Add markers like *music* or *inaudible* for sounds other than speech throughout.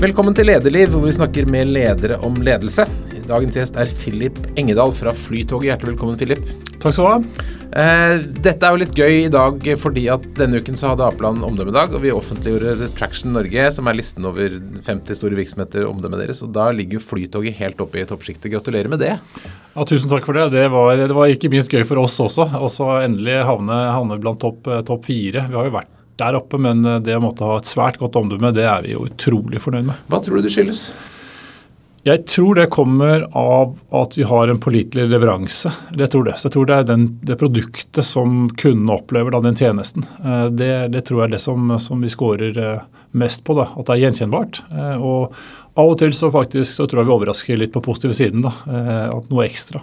Velkommen til Lederliv, hvor vi snakker med ledere om ledelse. Dagens gjest er Philip Engedal fra Flytoget. Hjertelig velkommen, Philip. Takk skal du ha. Eh, dette er jo litt gøy i dag fordi at denne uken så hadde Apeland omdømmedag, og vi offentliggjorde Traction Norge, som er listen over 50 store virksomheter, omdømmet deres. Og da ligger jo Flytoget helt oppe i toppsjiktet. Gratulerer med det. Ja, Tusen takk for det. Det var, det var ikke minst gøy for oss også. Og så endelig havne, havne blant topp topp fire. Vi har jo vært der oppe, men eh, det å måtte ha et svært godt omdømme, det er vi jo utrolig fornøyd med. Hva tror du det skyldes? Jeg tror det kommer av at vi har en pålitelig leveranse. Det tror det. Så jeg tror det er den, det produktet som kundene opplever, da, den tjenesten. Eh, det, det, tror jeg er det som, som vi scorer eh, mest på. Da, at det er gjenkjennbart. Og av og til så faktisk så tror jeg vi overrasker litt på positive siden. Da, at noe ekstra.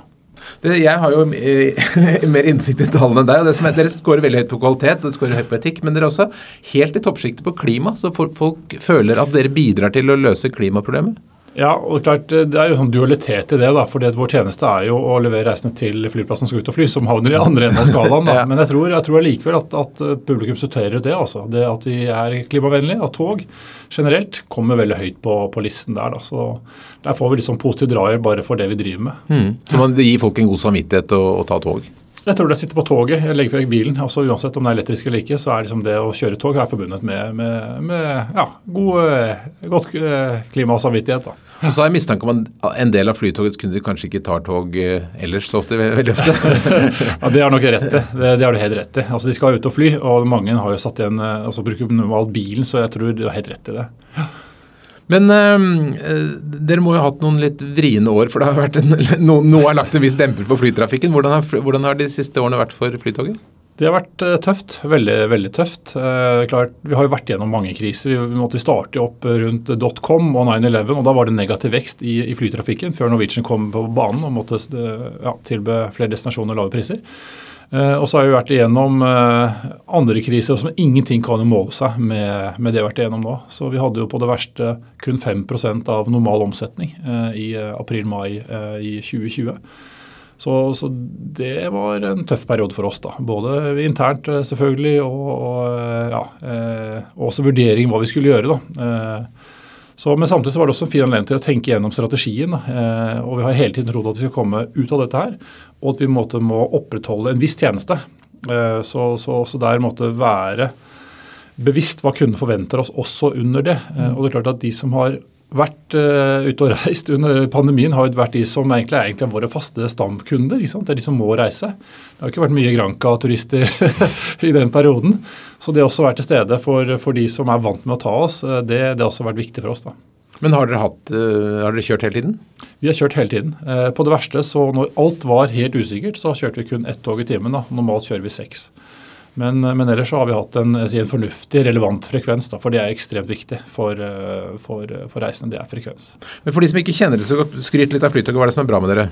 Det, jeg har jo eh, *laughs* mer innsikt i tallene enn deg. og det som er, Dere skårer veldig høyt på kvalitet og skårer høyt på etikk, men dere er også helt i toppsjiktet på klima. Så folk, føler at dere bidrar til å løse klimaproblemet. Ja, og klart Det er jo sånn dualitet i det. da, fordi at Vår tjeneste er jo å levere reisende til flyplassen som skal ut og fly, som havner i *laughs* andre enden av skalaen. da. Men jeg tror, jeg tror likevel at, at publikum sorterer ut det. altså. Det At vi er klimavennlige. At tog generelt kommer veldig høyt på, på listen der. da. Så Der får vi sånn positiv drahjelp bare for det vi driver med. Mm. Så man gir folk en god samvittighet å, å ta tog? Jeg tror det sitter på toget, jeg legger vekk bilen. altså Uansett om det er elektrisk eller ikke, så er liksom det å kjøre tog er forbundet med, med, med ja, god, godt eh, klima og samvittighet. da. Og så har jeg mistanke om at en del av Flytogets kunder kanskje ikke tar tog eh, ellers så ofte. veldig ofte. *laughs* ja, Det har nok rett. Det, det har du helt rett i. Altså, De skal ut og fly, og mange har jo satt igjen, eh, altså bruker normalt bilen, så jeg tror du har helt rett i det. Men øh, dere må jo ha hatt noen litt vriene år, for det har vært en, *laughs* no, noe har lagt en viss demper på flytrafikken. Hvordan har, hvordan har, de siste årene vært for Flytoget? Det har vært uh, tøft. Veldig veldig tøft. Eh, klart, Vi har jo vært gjennom mange kriser. Vi, måtte starte opp rundt dotcom og 9-11, og da var det negativ vekst i, i, flytrafikken før Norwegian kom på banen og måtte uh, ja, tilby flere destinasjoner lave priser. Uh, og så har vi vært igjennom uh, andre kriser som ingenting kan måle seg med, med, det vi har vært igjennom nå. Så vi hadde jo på det verste kun 5% av normal omsetning uh, i april-mai i 2020. Så, så, det var en tøff periode for oss. da. Både internt selvfølgelig, og, og ja, også vurdering hva vi skulle gjøre. da. Så, men samtidig så var det også en fin anledning til å tenke gjennom strategien. Eh, og vi har hele tiden trodd at vi skal komme ut av dette her, og at vi måtte, må opprettholde en viss tjeneste. Eh, så, så, så, der måtte være bevisst hva kunden forventer oss også under det. Eh, og det er klart at de som har vært uh, ute og reist under pandemien, har jo vært de som egentlig, egentlig er våre faste stamkunder. Det er de som må reise. Det har ikke vært mye Granca-turister *laughs* i den perioden. Så det å være til stede for, for, de som er vant med å ta oss, eh, det, det har også vært viktig for oss. da. Men har dere, hatt, uh, har dere, kjørt hele tiden? Vi har kjørt hele tiden. Uh, på det verste, så når alt var helt usikkert, så kjørte vi kun ett tog i timen. da. Normalt kjører vi seks. Men, men, ellers så har vi hatt en, en fornuftig, relevant frekvens. Da, for det er ekstremt viktig for, for, for, reisende. Det er frekvens. Men For de som ikke kjenner det så skryt litt av Flytoget. Hva er det som er bra med dere?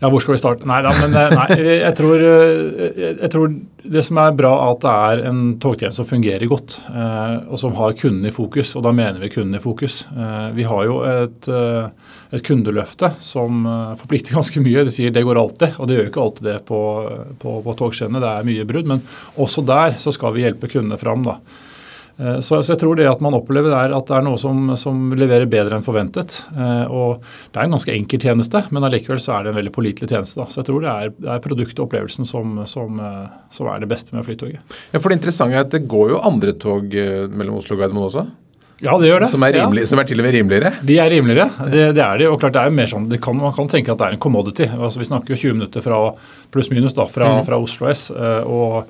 Ja, hvor skal vi starte? Nei da, men nei, jeg, tror, jeg, tror, det som er bra, at det er en togtjeneste som fungerer godt, eh, og som har kunden i fokus. Og da mener vi kunden i fokus. Eh, vi har jo et, eh, et kundeløfte som forplikter *laughs* ganske mye. Det sier det går alltid, og det gjør ikke alltid det på, på, på togskinnene. Det er mye brudd, men også der så skal vi hjelpe kundene fram. da. Eh, så, så, jeg tror det at man opplever er at det er noe som, som leverer bedre enn forventet. Eh, og Det er en ganske enkel tjeneste, men allikevel så er det en veldig pålitelig tjeneste. Da. Så jeg tror det er, det er produktet og opplevelsen som, som, eh, som, er det beste med Flytoget. Ja, for Det interessante er at det går jo andre tog mellom Oslo og Gardermoen også? Ja, det gjør det. Som er, rimelig, ja. som er, til og med rimeligere? De er rimeligere, det, det er de. Og klart det er mer sånn, kan, Man kan tenke at det er en commodity. Altså Vi snakker jo 20 minutter fra pluss-minus da, fra, mm. fra Oslo S. og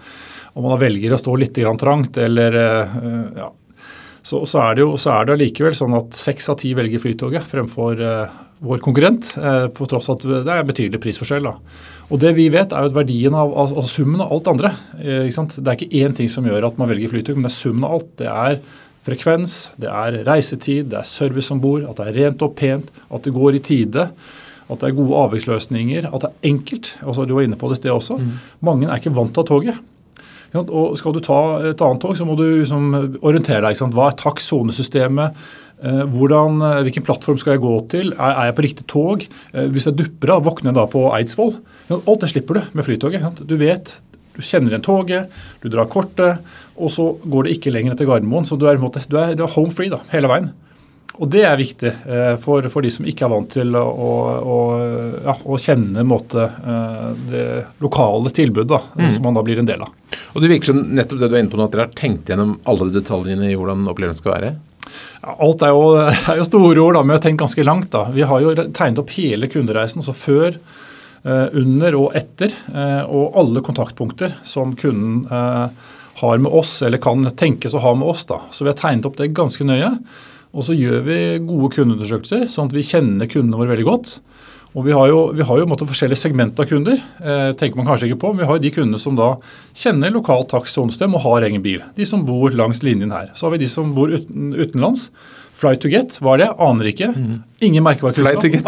om man velger å stå litt trangt eller eh, ja, så, så, er det jo så er det likevel sånn at seks av ti velger Flytoget fremfor uh, vår konkurrent, uh, på tross at det er en betydelig prisforskjell. Da. Og Det vi vet, er jo at verdien av, av, av summen av alt andre. Uh, det er ikke én ting som gjør at man velger Flytog, men det er summen av alt. Det er frekvens, det er reisetid, det er service om bord, at det er rent og pent, at det går i tide. At det er gode avviksløsninger, at det er enkelt. Altså, du var inne på det sted også. Mm. Mange er ikke vant til toget. Og Skal du ta et annet tog, så må du liksom orientere deg. Hva er taksonesystemet? Eh, hvordan, eh, hvilken plattform skal jeg gå til? Er, jeg på riktig tog? Eh, hvis jeg dupper av, våkner jeg da på Eidsvoll? Alt det slipper du med Flytoget. Du vet, du kjenner igjen toget, du drar kortet, og så går det ikke lenger til Gardermoen. Så du du er, du er home free da, hele veien. Og det er viktig eh, for, for, de som ikke er vant til å, å, ja, å kjenne måte, eh, det lokale tilbudet mm. som man da blir en del av. Og Det virker som nettopp det du er inne på nå, at dere har tenkt gjennom alle detaljene i hvordan opplevelsen skal være? Ja, alt er jo, *laughs* er jo, store ord, da, men vi har tenkt ganske langt. da. Vi har jo tegnet opp hele kundereisen, så før, eh, under og etter, og alle kontaktpunkter som kunden har med oss, eller kan tenkes å ha med oss. da. Så vi har tegnet opp det ganske nøye. Og så gjør vi gode kundeundersøkelser, sånn at vi kjenner kundene våre veldig godt. Og Vi har jo, vi har jo måte, forskjellige segment av kunder. Eh, tenker man kanskje ikke på, men Vi har de kundene som da kjenner lokalt takst- og og har egen bil. De som bor langs linjen her. Så har vi de som bor uten, utenlands. Fly to get, hva er det? Aner ikke. Mm. Ingen merkevarekunnskap.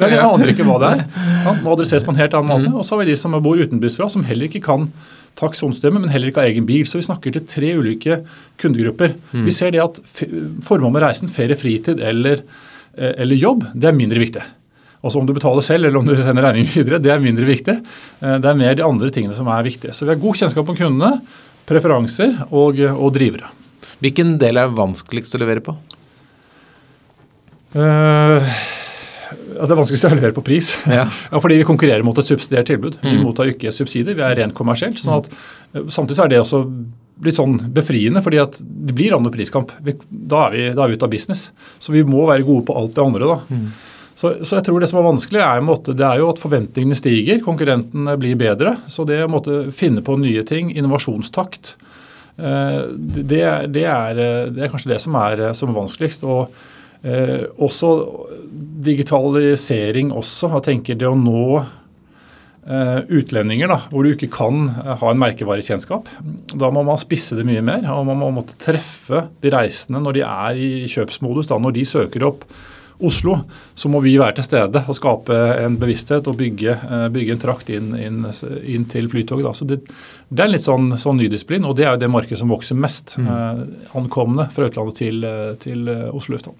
Aner, *laughs* aner ikke hva det er. Ja, må adresseres på en helt annen måte. Mm. Og så har vi de som bor utenbys fra, som heller ikke kan taksonsstemme, men heller ikke har egen bil. Så vi snakker til tre ulike kundegrupper. Mm. Vi ser det at formålet med reisen, ferie, fritid eller, eh, eller, jobb, det er mindre viktig. Altså om du betaler selv eller om du sender regningen videre, det er mindre viktig. Eh, det er mer de andre tingene som er viktige. Så vi har god kjennskap om kundene, preferanser og, og drivere. Hvilken del er vanskeligst å levere på? Uh, at det er vanskelig å levere på pris. *laughs* Ja. ja. fordi vi konkurrerer mot et subsidiert tilbud. Vi mm. mottar ikke subsidier, vi er rent kommersielt. sånn at eh, Samtidig er det også litt sånn befriende, fordi at det blir annen priskamp. Da er, vi, da er vi ute av business. Så vi må være gode på alt det andre. da. Mm. Så, så, jeg tror det som er vanskelig, er, måte, det er jo at forventningene stiger. Konkurrentene blir bedre. Så det å finne på nye ting, innovasjonstakt, eh, det, det, er, det, er, kanskje det som er, som er vanskeligst. og Eh, også digitalisering også. Jeg tenker det å nå eh, utlendinger da, hvor du ikke kan eh, ha en merkevarekjennskap. Da må man spisse det mye mer. og Man må måtte treffe de reisende når de er i kjøpsmodus. Da, når de søker opp Oslo, så må vi være til stede og skape en bevissthet og bygge, eh, bygge en trakt inn, inn, inn til Flytoget. Så det, det, er en litt sånn, sånn ny disiplin, og det er jo det markedet som vokser mest. Mm. Eh, ankomne fra utlandet til, til Oslo lufthavn.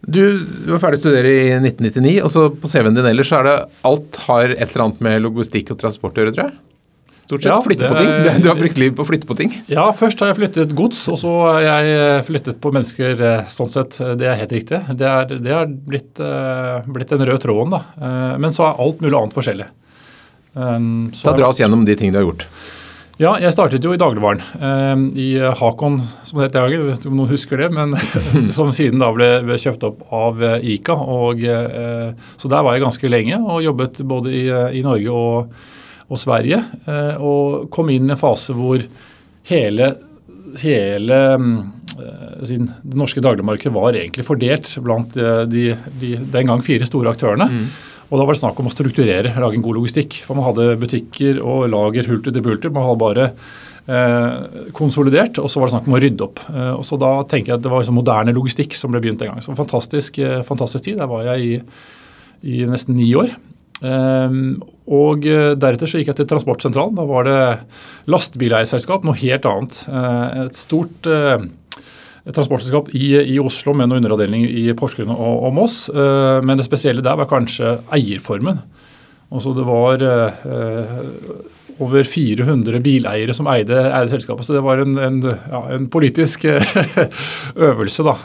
Du, du var ferdig å studere i 1999, og så på CV-en din ellers så er det alt har et eller annet med logistikk og transport å gjøre, tror jeg? Stort sett ja, flytte på ting. Du har brukt liv på å flytte på ting? Ja, først har jeg flyttet gods, og så har jeg eh, flyttet på mennesker eh, sånn sett. Det er helt riktig. Det er, det er blitt, uh, blitt, den røde tråden, da. Men så er alt mulig annet forskjellig. Så da dra oss gjennom de tingene du har gjort. Ja, jeg startet jo i dagligvaren. Eh, I Hakon, som det het i dag, om noen husker det, men *laughs* som siden da ble, kjøpt opp av eh, Ica. Og, eh, så der var jeg ganske lenge og jobbet både i, i Norge og, og Sverige. Og kom inn i en fase hvor hele, hele sin, det norske dagligmarkedet var egentlig fordelt blant de, de den gang fire store aktørene. Mm. Og Da var det snakk om å strukturere, lage en god logistikk. For Man hadde butikker og lager hulter til bulter. Man hadde bare eh, konsolidert, og så var det snakk om å rydde opp. Eh, og så Da tenker jeg at det var liksom moderne logistikk som ble begynt en gang. Så fantastisk, eh, fantastisk tid. Der var jeg i, i nesten ni år. Eh, og eh, Deretter så gikk jeg til Transportsentralen. Da var det lastebileierselskap, noe helt annet. Eh, et stort transportselskap i, i, Oslo med noen underavdeling i Porsgrunn og, og Moss. Uh, men det spesielle der var kanskje eierformen. Altså det var uh, over 400 bileiere som eide, eide selskapet. Så det var en, en, ja, en politisk *laughs* øvelse. da,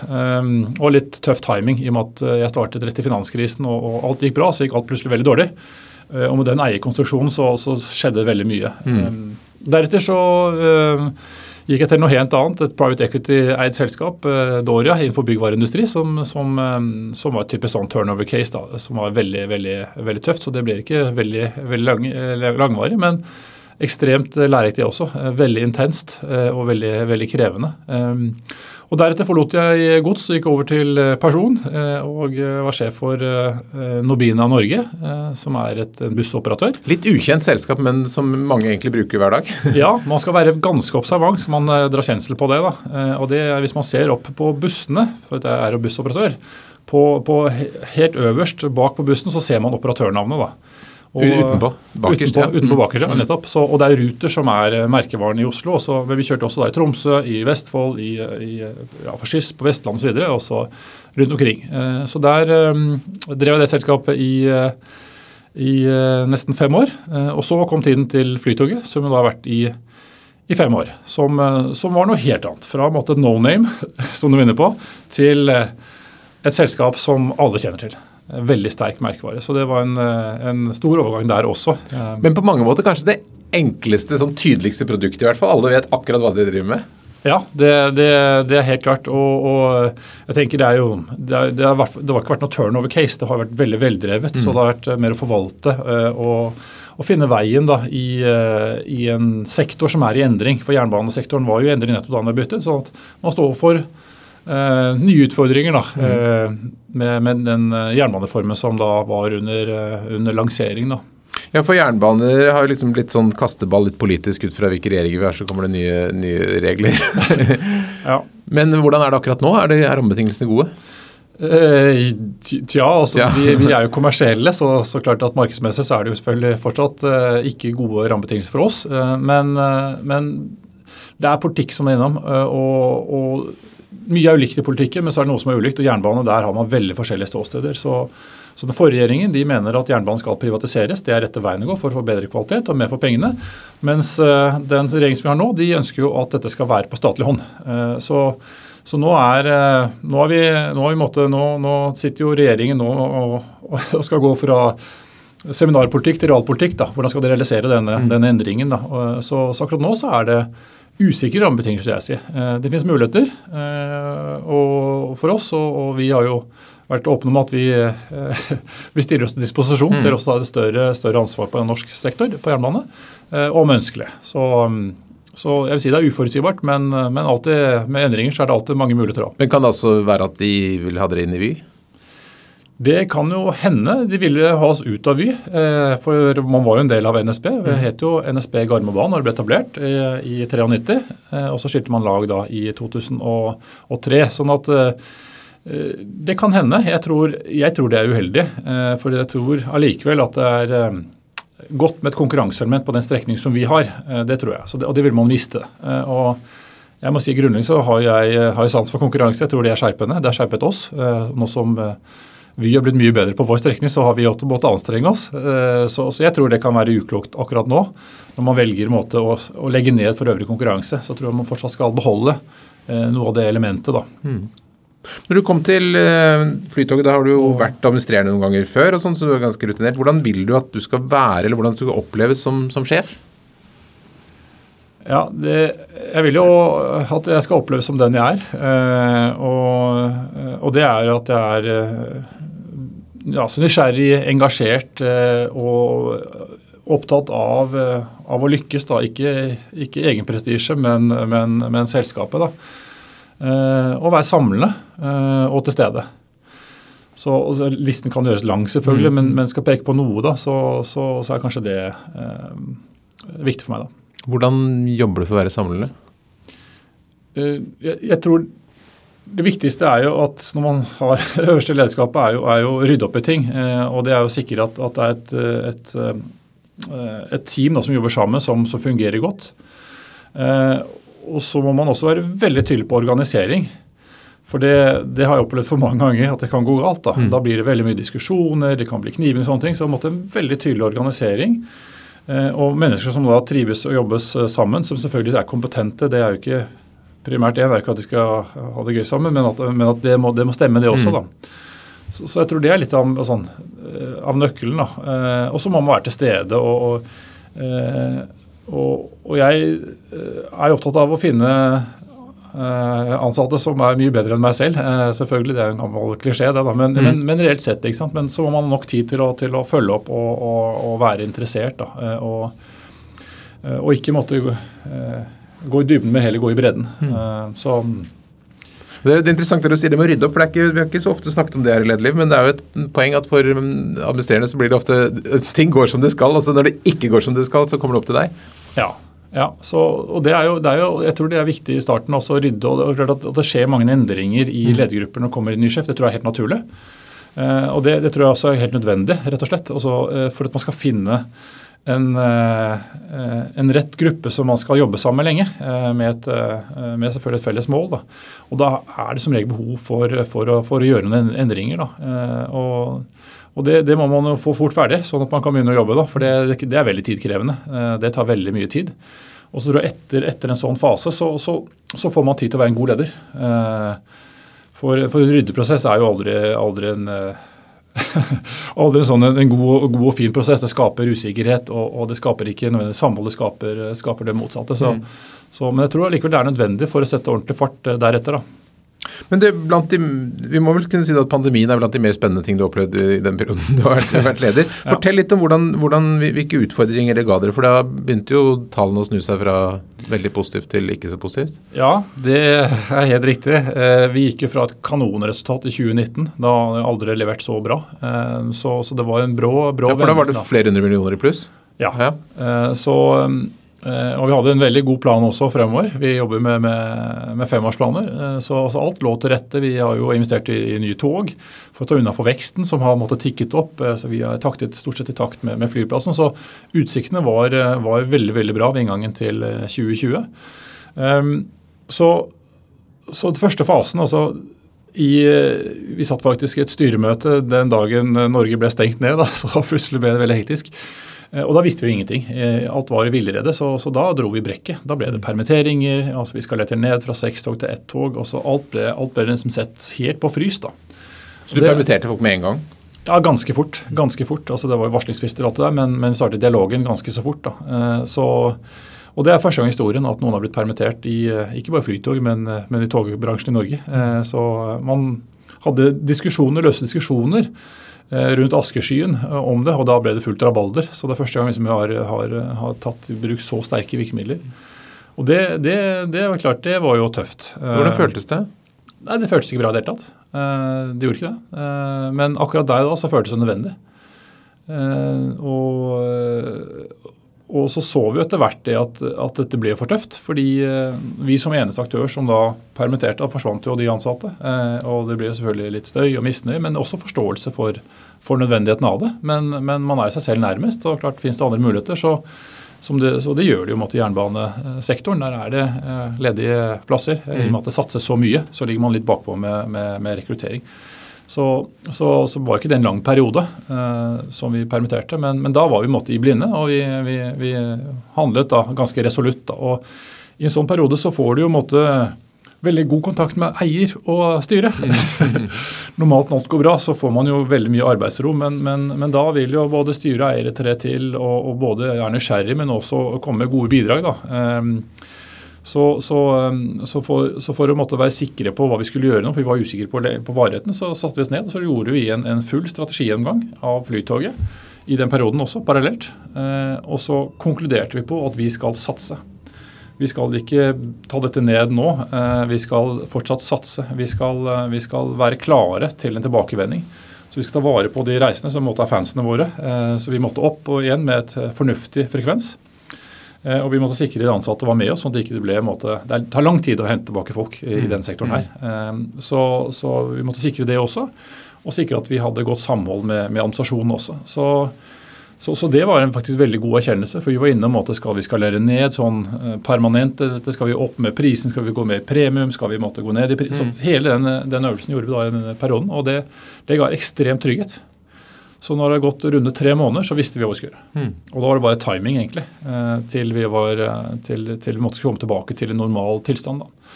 Og litt tøff timing i og med at jeg startet rett i finanskrisen og, og alt gikk bra. Så gikk alt plutselig veldig dårlig. Og med den eierkonstruksjonen så, så skjedde det veldig mye. Mm. Deretter så gikk jeg til noe helt annet, et private equity-eid selskap, eh, Doria, innenfor byggvareindustri, som, som, eh, som, var et typisk sånn turnover case, da, som var veldig, veldig, veldig tøft. Så det blir ikke veldig, veldig lang, eh, langvarig. men ekstremt læreriktig også. Veldig intenst og veldig, veldig krevende. Og Deretter forlot jeg gods og gikk over til person eh, og eh, var sjef for eh, Nobina Norge, som er et bussoperatør. Litt ukjent selskap, men som mange egentlig bruker hver dag? *laughs* ja, man skal være ganske observant skal man dra kjensel på det. da. Og det, Hvis man ser opp på bussene, for jeg er jo bussoperatør, på, på helt øverst bak på bussen så ser man operatørnavnet. da. Og, utenpå? Bakerst, utenpå, ja. Utenpå bakerst, ja, mm. nettopp. Så, og det er Ruter som er eh, merkevaren i Oslo. Også, men vi kjørte også da i Tromsø, i Vestfold, i, i ja, for Skyss på Vestland osv. Og så rundt omkring. Eh, så der um, drev jeg det selskapet i, i eh, nesten fem år. Eh, og så kom tiden til Flytoget, som jo da har vært i, i fem år. Som, som var noe helt annet. Fra en måte no name, *laughs* som du vinner på, til et selskap som alle kjenner til. Veldig sterk merkevare. Så det var en, en stor overgang der også. Men på mange måter kanskje det enkleste, sånn tydeligste produktet i hvert fall. Alle vet akkurat hva de driver med. Ja, det, det, det, er helt klart. Og, og, jeg tenker det er jo det, er, det, har, det har ikke vært noe turnover case. Det har vært veldig veldrevet. Mm. Så det har vært mer å forvalte og, og finne veien da, i, i, en sektor som er i endring. For jernbanesektoren var jo i endring nettopp da den ble byttet. Så at man står for nye utfordringer da, mm. uh, med, med, den jernbaneformen som da var under, under lansering. da. Ja, for jernbaner har jo liksom blitt sånn kasteball litt politisk ut fra hvilke regjeringer vi er, så kommer det nye, nye regler. *laughs* ja. Men hvordan er det akkurat nå? Er, det, er rammebetingelsene gode? Eh, tja, altså ja. vi, vi, er jo kommersielle, så, så, klart at markedsmessig så er det jo selvfølgelig fortsatt eh, ikke gode rammebetingelser for oss. Eh, men, eh, men, det er politikk som er innom. Eh, og, og mye er ulikt i politikken, men så er det noe som er ulikt. Og jernbane, der har man veldig forskjellige ståsteder. så så Den forrige regjeringen de mener at jernbanen skal privatiseres. Det er rette veien å gå for å få bedre kvalitet og mer for pengene. Mens uh, den regjeringen som vi har nå, de ønsker jo at dette skal være på statlig hånd. Uh, så, så nå er, uh, nå er vi, nå, er vi måtte, nå, nå, sitter jo regjeringen nå og, og, skal gå fra seminarpolitikk til realpolitikk. da, Hvordan skal de realisere denne, mm. denne endringen? da, så, så, akkurat nå så er det usikre rammebetingelser, vil jeg si. Det finnes muligheter og, for oss, og, vi har jo vært åpne om at vi, eh, *laughs* vi stiller oss til disposisjon mm. til også et større, større, ansvar på en norsk sektor på jernbane, og om ønskelig. Så, mm, så, jeg vil si det er uforutsigbart, men, men alltid, med endringer så er det alltid mange muligheter. Men Kan det altså være at de vil ha dere inn i Vy? Det kan jo hende de ville ha oss ut av Vy, eh, for man var jo en del av NSB. Det mm. het jo NSB Gardermobanen da det ble etablert i 93, og så skilte man lag da i 2003. sånn at Eh, det kan hende. Jeg tror, jeg tror, det er uheldig. Eh, for jeg tror allikevel at det er eh, godt med et konkurranseelement på den strekning som vi har. Det tror jeg. Det, og det vil man miste. Og jeg må si Grunnleggende så har jeg, har sans for konkurranse. Jeg tror det er skjerpende. Det har skjerpet oss. Nå som vi har blitt mye bedre på vår strekning, så har vi også måttet anstrenge oss. Så, så, jeg tror det kan være uklokt akkurat nå. Når man velger måte å, å legge ned for øvrig konkurranse, så tror jeg man fortsatt skal beholde noe av det elementet. da. Mm. Når du kom til uh, Flytoget, da har du jo vært administrerende noen ganger før, og sånn, så du er ganske rutinert. Hvordan vil du at du skal være, eller hvordan du skal oppleves som, som sjef? Ja, det, Jeg vil jo at jeg skal oppleves som den jeg er. Og, og, det er at jeg er ja, så nysgjerrig, engasjert og opptatt av, av, å lykkes. da, Ikke, ikke egen prestisje, men, men, men selskapet. da. Eh, og være samlende eh, og til stede. Så, Listen kan gjøres lang, selvfølgelig, mm. men, men skal peke på noe, da, så, så, så er kanskje det eh, viktig for meg. da. Hvordan jobber du for å være samlende? Eh, jeg, jeg, tror det viktigste er jo at når man har *laughs* det øverste lederskapet, er jo, er jo å rydde opp i ting. Eh, og det er jo sikre at, at, det er et, et, eh, et team da, som jobber sammen, som, som fungerer godt. Og så må man også være veldig tydelig på organisering. For det, det, har jeg opplevd for mange ganger at det kan gå galt. Da, mm. da blir det veldig mye diskusjoner, det kan bli kniving og sånne ting. Så det måtte en veldig tydelig organisering. Eh, og mennesker som da trives og jobbes eh, sammen, som selvfølgelig er kompetente. Det er jo ikke primært én, er ikke at de skal ha det gøy sammen, men at, men at det, må, det, må, stemme, det også. Mm. da. Så, så, jeg tror det er litt av, sånn, eh, av nøkkelen. da. Eh, og så må man være til stede. og, og eh, og, jeg er opptatt av å finne eh, ansatte som er mye bedre enn meg selv. Eh, selvfølgelig, Det er en gammel klisjé, det, da, men, mm. men, men, reelt sett. ikke sant? Men så må man ha nok tid til å, til å følge opp og, og, og, være interessert. da, og, og ikke måtte gå i dybden, men heller gå i bredden. Mm. Så det er interessant at du sier det med å rydde opp, for det er ikke, vi har ikke så ofte snakket om det her i lederliv, men det er jo et poeng at for um, administrerende så blir det ofte Ting går som det skal. altså Når det ikke går som det skal, så kommer det opp til deg. Ja, ja, så, og det er, jo, det er, jo, Jeg tror det er viktig i starten også å rydde. og det, At det skjer mange endringer i mm. ledergrupper når det kommer en ny sjef, det tror jeg er helt naturlig. Eh, og det, det, tror jeg også er helt nødvendig, rett og slett. Også, eh, for at man skal finne en, eh, en, rett gruppe som man skal jobbe sammen med lenge, eh, med, et, eh, med selvfølgelig et felles mål. Da. Og da er det som regel behov for, for, å, for å, gjøre noen endringer. Da. Og, og det, det, må man jo få fort ferdig, sånn at man kan begynne å jobbe. Da, for det, det er veldig tidkrevende. Det tar veldig mye tid. Og så tror jeg etter, etter en sånn fase så, så, så, får man tid til å være en god leder. Eh, for, for ryddeprosess er jo aldri, aldri en eh, *laughs* aldri sånn en, en god, god, og fin prosess. Det skaper usikkerhet, og, og det skaper ikke nødvendigvis samhold, det skaper, skaper, det motsatte. Så, mm. så, men jeg tror likevel det er nødvendig for å sette ordentlig fart eh, deretter. da. Men det, de, vi må vel kunne si at pandemien er blant de mer spennende ting du har opplevd i den perioden du har vært leder. *laughs* Fortell litt om hvordan, hvordan, hvilke utfordringer det ga dere. For da begynte jo tallene å snu seg fra veldig positivt til ikke så positivt? Ja, det er helt riktig. Eh, vi gikk jo fra et kanonresultat i 2019. Da hadde jeg aldri levert så bra. Eh, så, så det var en brå, brå Ja, For da var det flere hundre millioner i pluss? Ja. ja. Eh, så Eh, og vi hadde en veldig god plan også fremover. Vi jobber med, med, med femårsplaner. Eh, så, altså, alt lå til rette. Vi har jo investert i, i nye tog for å ta unna for veksten, som har måttet tikket opp. Eh, så vi har taktet stort sett i takt med, med flyplassen. Så utsiktene var, var, veldig veldig bra ved inngangen til 2020. Um, så, så den første fasen, altså i, vi satt faktisk i et styremøte den dagen Norge ble stengt ned. Da, *laughs* så plutselig ble det veldig hektisk. Eh, og da visste vi jo ingenting. Eh, alt var i villrede, så, så, da dro vi brekket. Da ble det permitteringer, altså vi skalerte ned fra seks tog til ett tog. og så Alt ble, alt ble liksom sett helt på frys. da. Så du det, permitterte folk med en gang? Ja, ganske fort. ganske fort. Altså Det var jo varslingsfrister og alt det der, men, men vi startet dialogen ganske så fort. da. Eh, så, og Det er første gang i historien at noen har blitt permittert i ikke bare flytog, men, men i togbransjen i Norge. Så man hadde diskusjoner, løse diskusjoner rundt askeskyen eh, om det, og da ble det fullt rabalder. Så det er første gang liksom vi har, har, har, tatt i bruk så sterke virkemidler. Og det, det, det, var klart, det var jo tøft. Hvordan eh, føltes det? Nei, Det føltes ikke bra i det hele tatt. Det gjorde ikke det. Men akkurat der da så føltes det nødvendig. Og, og så så vi etter hvert det at, at, dette ble for tøft. Fordi eh, vi som eneste aktør som da permitterte, da forsvant jo de ansatte. Eh, og det ble selvfølgelig litt støy og misnøye, men også forståelse for, for nødvendigheten av det. Men, men, man er jo seg selv nærmest, og klart finnes det andre muligheter. så det, så det gjør det jo i jernbanesektoren. Der er det eh, ledige plasser. I og med at det satses så mye, så ligger man litt bakpå med, med, med rekruttering. Så, så, så, var ikke det en lang periode eh, som vi permitterte. Men, men, da var vi måtte, i blinde, og vi, vi, vi handlet da ganske resolutt. Og I en sånn periode så får du jo måtte, veldig god kontakt med eier og styre. *laughs* Normalt når alt går bra, så får man jo veldig mye arbeidsro, men, men, men da vil jo både styre og eiere tre til og, og både er nysgjerrig, men også komme med gode bidrag. da. Eh, så, så, um, så, for, så, for, å måtte være sikre på hva vi skulle gjøre nå, for vi var usikre på, på varigheten, så satte vi oss ned og så gjorde vi en, en full strategigjennomgang av Flytoget i den perioden også, parallelt. Eh, og så konkluderte vi på at vi skal satse. Vi skal ikke ta dette ned nå. Eh, vi skal fortsatt satse. Vi skal, eh, vi skal, være klare til en tilbakevending. Så vi skal ta vare på de reisende som måtte ha fansene våre. Så vi måtte opp og igjen med et fornuftig frekvens. Eh, og vi måtte sikre de ansatte var med oss, sånn at det ikke ble måte, Det tar lang tid å hente tilbake folk i, mm. den sektoren her. Mm. Eh, så, så, vi måtte sikre det også. Og sikre at vi hadde godt samhold med, med administrasjonen også. Så, så, så, det var en faktisk veldig god erkjennelse. For vi var inne om, skal vi skalere ned sånn eh, permanent. Dette skal vi opp med prisen, skal vi gå med i premium, skal vi måtte gå ned i pris. Så mm. hele den, den, øvelsen gjorde vi da i denne perioden. Og det, det ga ekstremt trygghet. Så når det har gått runde tre måneder, så visste vi hva vi skulle gjøre. Mm. Og da var det bare timing, egentlig, eh, til vi, var, eh, til, til vi måtte komme tilbake til en normal tilstand. da.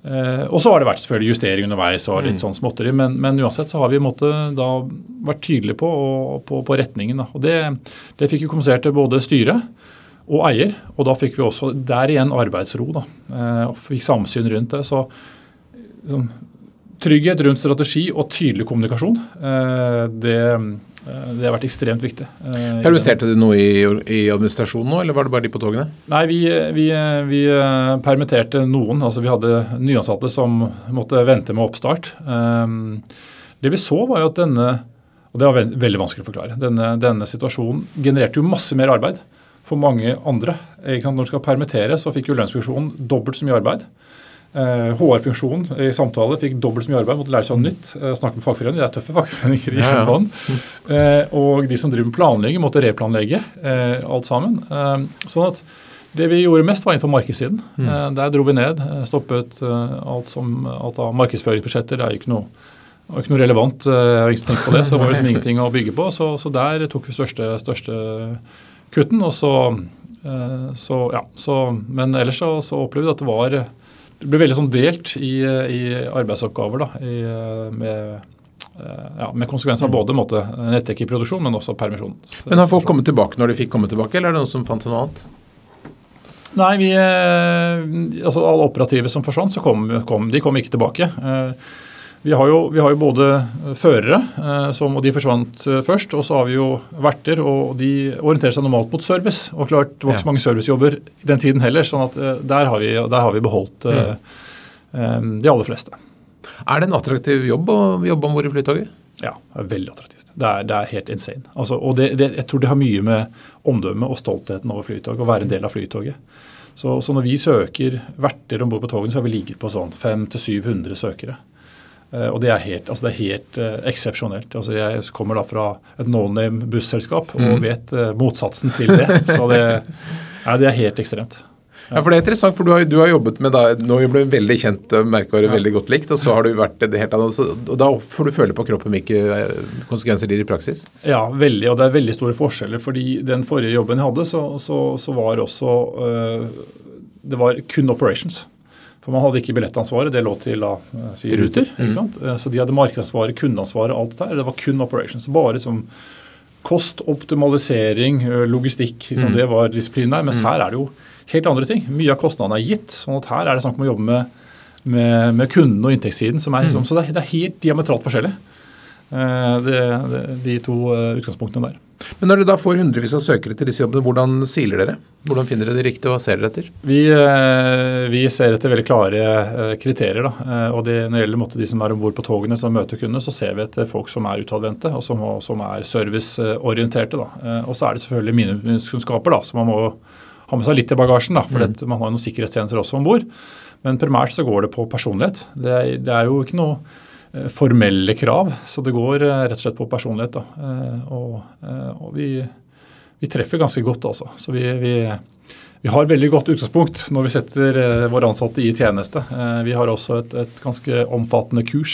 Eh, og så har det vært selvfølgelig justering underveis og litt mm. sånn småtteri, men, men, uansett så har vi måtte, da vært tydelige på, på, på retningen. Da. Og det, det fikk vi kommunisert til både styret og eier, og da fikk vi også der igjen arbeidsro. da, og fikk samsyn rundt det. så liksom, Trygghet rundt strategi og tydelig kommunikasjon, Eh, det har vært ekstremt viktig. Eh, Permitterte du noe i, i, administrasjonen nå, eller var det bare de på togene? Nei, vi, vi, vi eh, permitterte noen. altså Vi hadde nyansatte som måtte vente med oppstart. Det vi så, var jo at denne og det var veldig vanskelig å forklare, denne, denne situasjonen genererte jo masse mer arbeid for mange andre. Når du skal permittere, så fikk jo lønnsfunksjonen dobbelt så mye arbeid. HR-funksjonen eh, i samtale fikk dobbelt så mye arbeid, måtte lære seg noe nytt. Uh, snakke med fagforeninger, det er tøffe fagforeninger i jernbanen. Ja, ja. uh, og de som driver med planlegging, måtte replanlegge alt sammen. sånn at det vi gjorde mest, var innenfor markedssiden. Mm. der dro vi ned. stoppet alt som alt av markedsføringsbudsjetter. Det er jo ikke noe ikke noe relevant. Jeg har ikke tenkt på det, så det var *laughs* liksom ingenting å bygge på. Så, så der tok vi største, største kutten. Og så Eh, så, ja, så, men ellers så, så opplevde vi at det var Det ble veldig sånn delt i, i arbeidsoppgaver da, i, med, ja, med konsekvenser av mm. både måte, i produksjon, men også permisjon. Men Har folk kommet tilbake når de fikk komme tilbake, eller er det noen som fant seg noe annet? Nei, vi, altså alle operative som forsvant, så kom, kom, de kom ikke tilbake. Vi har, jo, vi har jo, både førere, eh, som, og de forsvant eh, først. Og så har vi jo verter, og de orienterer seg normalt mot service. Og klart, Det var ikke så mange servicejobber i den tiden heller, sånn at eh, der har vi, der har vi beholdt mm. de aller fleste. Er det en attraktiv jobb å jobbe om bord i Flytoget? Ja, det er veldig attraktivt. Det er, det er helt insane. Altså, og det, det, jeg tror det har mye med omdømmet og stoltheten over Flytoget, å være en del av Flytoget. Så, så når vi søker verter om bord på togene, så har vi ligget på sånn 500-700 søkere. Eh, og det er helt, altså det er helt uh, eksepsjonelt. Altså jeg kommer da fra et no name busselskap og mm. vet uh, motsatsen til det. *laughs* Så det, ja, det er helt ekstremt. Ja. ja. for Det er interessant, for du har, du har jobbet med da, Nå ble du veldig kjent merkevare, ja. veldig godt likt, og så har du vært det helt annet. og Da får du føle på kroppen hvilke konsekvenser det gir i praksis? Ja, veldig. Og det er veldig store forskjeller. fordi den forrige jobben jeg hadde, så, så, så var også uh, Det var kun operations. For man hadde ikke billettansvaret, det lå til da, eh, si, Ruter. mm. Mm. Så de hadde markedsansvaret, kundeansvaret, alt det der. Det var kun operations. Bare liksom kost, optimalisering, eh, logistikk. Liksom, mm. Det var disiplinen der. Mens mm. her er det jo helt andre ting. Mye av kostnadene er gitt. sånn at her er det snakk om å jobbe med, med, med kunden og inntektssiden. som er liksom, mm. Så det er, det er helt diametralt forskjellig, det, det, de to utgangspunktene der. Men når dere da får hundrevis av søkere til disse jobbene, hvordan siler dere? Hvordan finner dere det riktig, og hva ser dere etter? Vi, eh, vi ser etter veldig klare eh, kriterier. Da. Eh, og det, Når det gjelder måte, de som er om bord på togene som møter kundene, så ser vi etter folk som er utadvendte og som, som er serviceorienterte. Og så er det selvfølgelig minimumskunnskaper som man må ha med seg litt i bagasjen. Da, for mm. man har jo noen sikkerhetstjenester også om bord. Men primært så går det på personlighet. Det er, det er jo ikke noe formelle krav. Så det går eh, rett og slett på personlighet. Da. Eh, og, og vi, vi, treffer ganske godt, altså. Så vi, vi, vi, har veldig godt utgangspunkt når vi setter våre ansatte i tjeneste. Vi har også et, et ganske omfattende kurs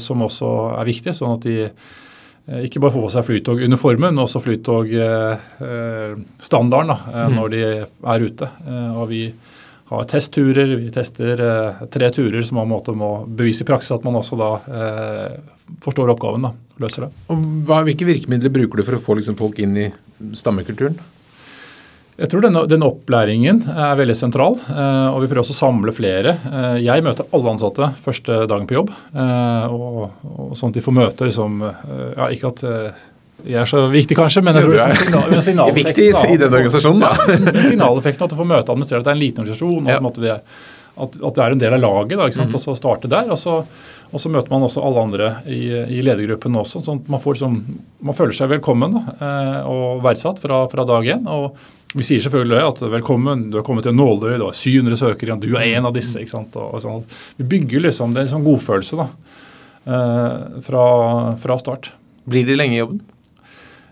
som også er viktig, sånn at de ikke bare får på seg Flytog-uniformen, men også Flytog-standarden mm. når de er ute. Og vi har testturer. Vi tester eh, tre turer som man måte må bevise i praksis at man også da eh, forstår oppgaven. da, løser det. Og hva, Hvilke virkemidler bruker du for å få liksom, folk inn i stammekulturen? Jeg tror denne, denne, opplæringen er veldig sentral, eh, og vi prøver også å samle flere. Eh, jeg møter alle ansatte første dagen på jobb, eh, og, og, sånn at de får møte liksom, ja, Ikke at er så viktig, kanskje, men jeg tror er signal, signaleffekten *laughs* viktig i den organisasjonen, da. Ja, signaleffekten at du får møte administrere at det er en liten organisasjon, og ja. det, at, at, det er en del av laget. Da? Mm. Og så starte der. Og så, og så, møter man også alle andre i, i ledergruppen også. sånn at man, får, liksom, man føler seg velkommen da, eh, og verdsatt fra, fra dag én. Og vi sier selvfølgelig at velkommen, du har kommet til nåløy, du har 700 søkere, du er en av disse. ikke sant? Og, og sånn. Vi bygger liksom, det er en sånn godfølelse da, eh, fra, fra start. Blir de lenge i jobben?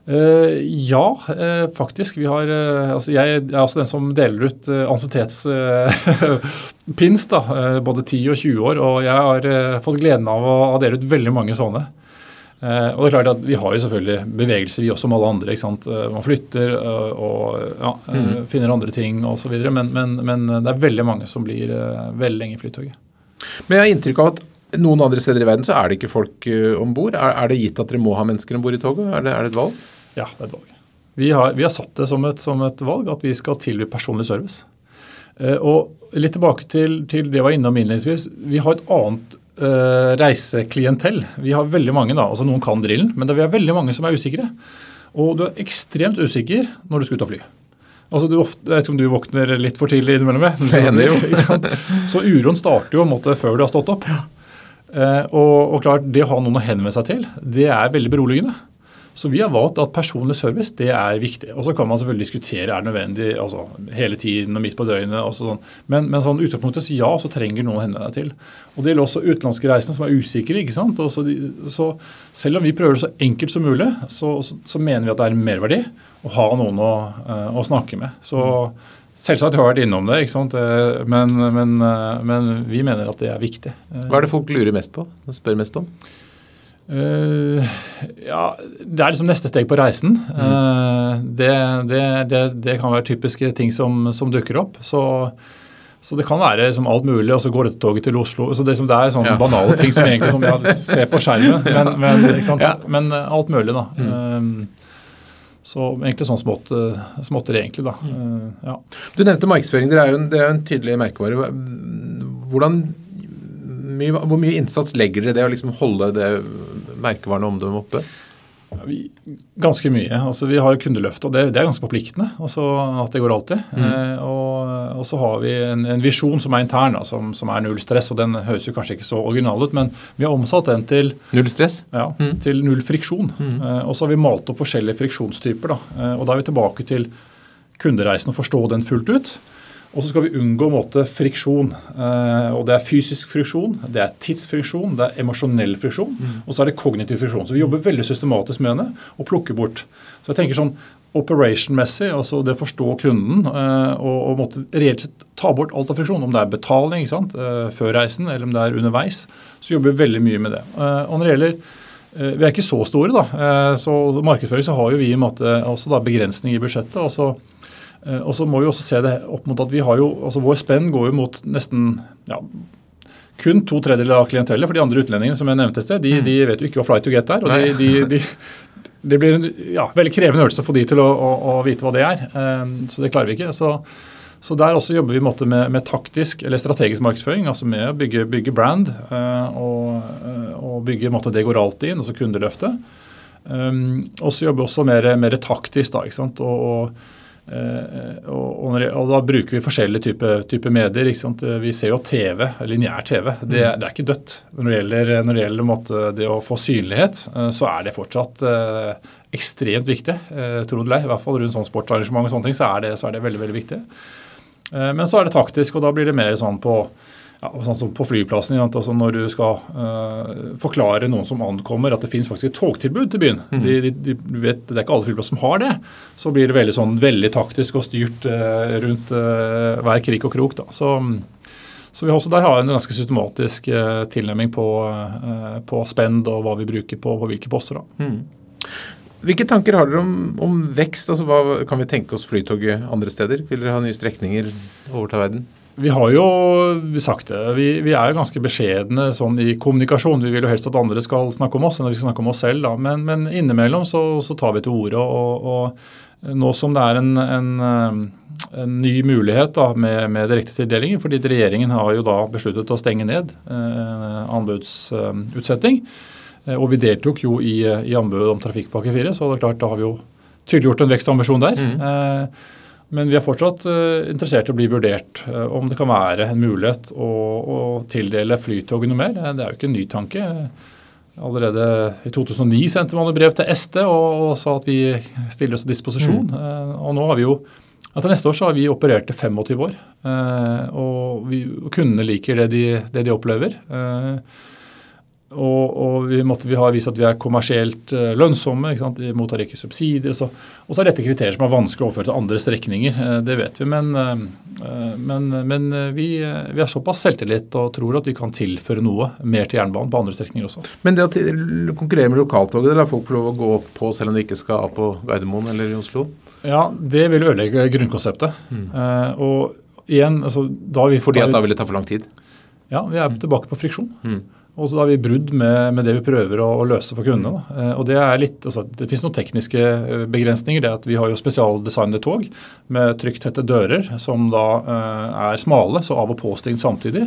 Uh, ja, uh, faktisk. Vi har, uh, altså jeg er også den som deler ut uh, ansiennitetspins. *laughs* både 10 og 20 år. Og jeg har fått gleden av å, å dele ut veldig mange sånne. og det er klart at Vi har jo selvfølgelig bevegelser, vi også som alle andre. ikke sant? Man flytter og ja, mm. finner andre ting osv. Men, men, men det er veldig mange som blir veldig lenge i Flytoget. Men jeg har inntrykk av at noen andre steder i verden så er det ikke folk om bord. Er, er, det gitt at dere må ha mennesker om bord i toget? Er det, er det et valg? Ja, det er et valg. Vi har, vi har satt det som et, som et, valg at vi skal tilby personlig service. Eh, og litt tilbake til, til det jeg var innom innledningsvis. Vi har et annet eh, reiseklientell. Vi har veldig mange, da, altså Noen kan drillen, men vi har veldig mange som er usikre. Og du er ekstremt usikker når du skal ut og fly. Altså, du ofte, jeg vet ikke om du våkner litt for tidlig innimellom? Det hender jo. Så uroen starter jo måte, før du har stått opp. Eh, og, og, klart, Det å ha noen å henvende seg til, det er veldig beroligende. Så vi har valgt at personlig service det er viktig. Og Så kan man selvfølgelig diskutere er det nødvendig altså, hele tiden og midt på døgnet. og sånn. Men, men sånn utgangspunktet så ja, så trenger noen å henvende deg til. Og Det gjelder også utenlandske reisende som er usikre. ikke sant? Så, så, Selv om vi prøver det så enkelt som mulig, så, så, så, mener vi at det er en merverdi å ha noen å, uh, å snakke med. Så Selvsagt har jeg vært innom det, ikke sant? Eh, men, men, eh, men, vi mener at det er viktig. Hva er det folk lurer mest på? spør mest om? Uh, ja, Det er liksom neste steg på reisen. Mm. Uh, det, det, det, det, kan være typiske ting som, som dukker opp. Så, så, det kan være liksom alt mulig, og så går dette toget til Oslo. Så Det, er sånne ja. banale ting som egentlig som, jeg ser på skjermen, *laughs* men, men, ja. men, uh, alt mulig, da. Mm. Så egentlig sånn smått, småtter egentlig. da. Ja. Du nevnte markedsføring. Det er jo en, er en tydelig merkevare. Hvordan mye, hvor mye innsats legger dere i det å liksom holde det merkevarende omdømmet oppe? Ja, vi, ganske mye. Altså, vi har kundeløft, og det, det, er ganske forpliktende. Altså, at det går alltid. Mm. Eh, og, og, så har vi en, en visjon som er intern, da, som, som, er null stress. og Den høres jo kanskje ikke så original ut, men vi har omsatt den til Null stress? Ja, mm. til null friksjon. Mm. Eh, og så har vi malt opp forskjellige friksjonstyper. Da, eh, og da er vi tilbake til kundereisen og forstå den fullt ut. Og så skal vi unngå måte, friksjon. Eh, og Det er fysisk friksjon, det er tidsfriksjon, det er emosjonell friksjon, mm. og så er det kognitiv friksjon. Så vi jobber veldig systematisk med det og plukker bort. Så jeg tenker sånn operation-messig, altså det å forstå kunden eh, og, og måtte reelt sett ta bort alt av friksjon, om det er betaling ikke sant, eh, før reisen eller om det er underveis, så jobber vi veldig mye med det. Eh, og når det gjelder vi er ikke så store, da. Så markedsføring så har jo vi i en måte også da begrensning i budsjettet. og så og så må vi også se det opp mot at vi har jo, altså Vår spenn går jo mot nesten ja, kun to tredjedeler av klientellet. For de andre utlendingene som jeg nevnte sted, de, mm. de, vet jo ikke hva flight to get er. og de, de, de det blir en ja, veldig krevende øvelse for de til å, å, å, vite hva det er. Um, så det klarer vi ikke. Så, så der også jobber vi med, med, taktisk eller strategisk markedsføring. altså Med å bygge, bygge brand uh, og, og, bygge måte, det går alltid inn, altså kundeløftet. Og så jobber vi også mer, mer taktisk. da, ikke sant, og, og Uh, og, og, da bruker vi forskjellige typer type medier. Vi ser jo TV, lineær TV. Det, det, er ikke dødt. Når det gjelder, når det, gjelder måte, det å få synlighet, uh, så er det fortsatt uh, ekstremt viktig. Uh, tro det I hvert fall rundt sånn sportsarrangement og sånne ting, så er det, så er det veldig, veldig viktig. men så er det taktisk, og da blir det mer sånn på ja, sånn som på flyplassen, altså Når du skal uh, forklare noen som ankommer at det finnes faktisk et togtilbud til byen mm. de, de, de, vet, Det er ikke alle flyplasser som har det. Så blir det veldig sånn veldig taktisk og styrt uh, rundt uh, hver krik og krok. Så, så vi også der har en ganske systematisk tilnærming på, på spend og hva vi bruker på, på hvilke poster. da. Mm. Hvilke tanker har dere om, om vekst? Altså, hva Kan vi tenke oss Flytoget andre steder? Vil dere ha nye strekninger over til verden? Vi har jo sagt det. Vi, vi, er jo ganske beskjedne sånn i kommunikasjon. Vi vil jo helst at andre skal snakke om oss enn at vi skal snakke om oss selv. Da. Men, men innimellom så, så, tar vi til orde. Og, og, nå som det er en, en, en ny mulighet da, med, med direktetildelinger, fordi regjeringen har jo da besluttet å stenge ned eh, anbudsutsetting. Eh, og vi deltok jo i, i anbudet om Trafikkpakke 4, så det er klart da har vi jo tydeliggjort en vekstambisjon der. Mm. Eh, men vi er fortsatt uh, interessert i å bli vurdert uh, om det kan være en mulighet å, å tildele Flytoget noe mer. Eh, det er jo ikke en ny tanke. Allerede i 2009 sendte man et brev til SD og, og, sa at vi stiller oss til disposisjon. Mm. Og nå har vi jo etter neste år så har vi operert i 25 år. og, vi, og kundene liker det de, det de opplever. Og, og, vi, måtte, vi har vist at vi er kommersielt uh, lønnsomme. ikke sant? Vi mottar ikke subsidier. Så, og så er dette kriterier som er vanskelig å overføre til andre strekninger. Uh, det vet vi. Men, uh, men, men vi, vi, har såpass selvtillit og tror at vi kan tilføre noe mer til jernbanen på andre strekninger også. Men det å konkurrere med lokaltoget, det lar folk få lov å gå opp på selv om de ikke skal av på Gardermoen eller i Oslo? Ja, det vil ødelegge grunnkonseptet. Mm. og igjen, altså, da vi, Fordi at da vil det ta for lang tid? Ja, vi er tilbake på friksjon. Mm. Og så har vi brudd med, med, det vi prøver å, å løse for kundene. Da. og Det er litt, altså, det finnes noen tekniske eh, begrensninger. det at Vi har jo spesialdesignede tog med trykktette dører som da eh, er smale, så av- og påstengt samtidig.